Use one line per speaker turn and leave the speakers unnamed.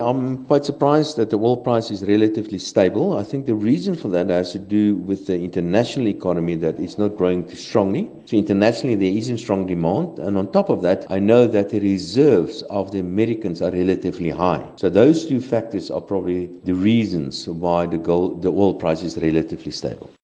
I'm quite surprised that the oil price is relatively stable. I think the reason for that has to do with the international economy that is not growing too strongly. So internationally there isn't strong demand and on top of that I know that the reserves of the Americans are relatively high. So those two factors are probably the reasons why the gold the oil price is relatively stable.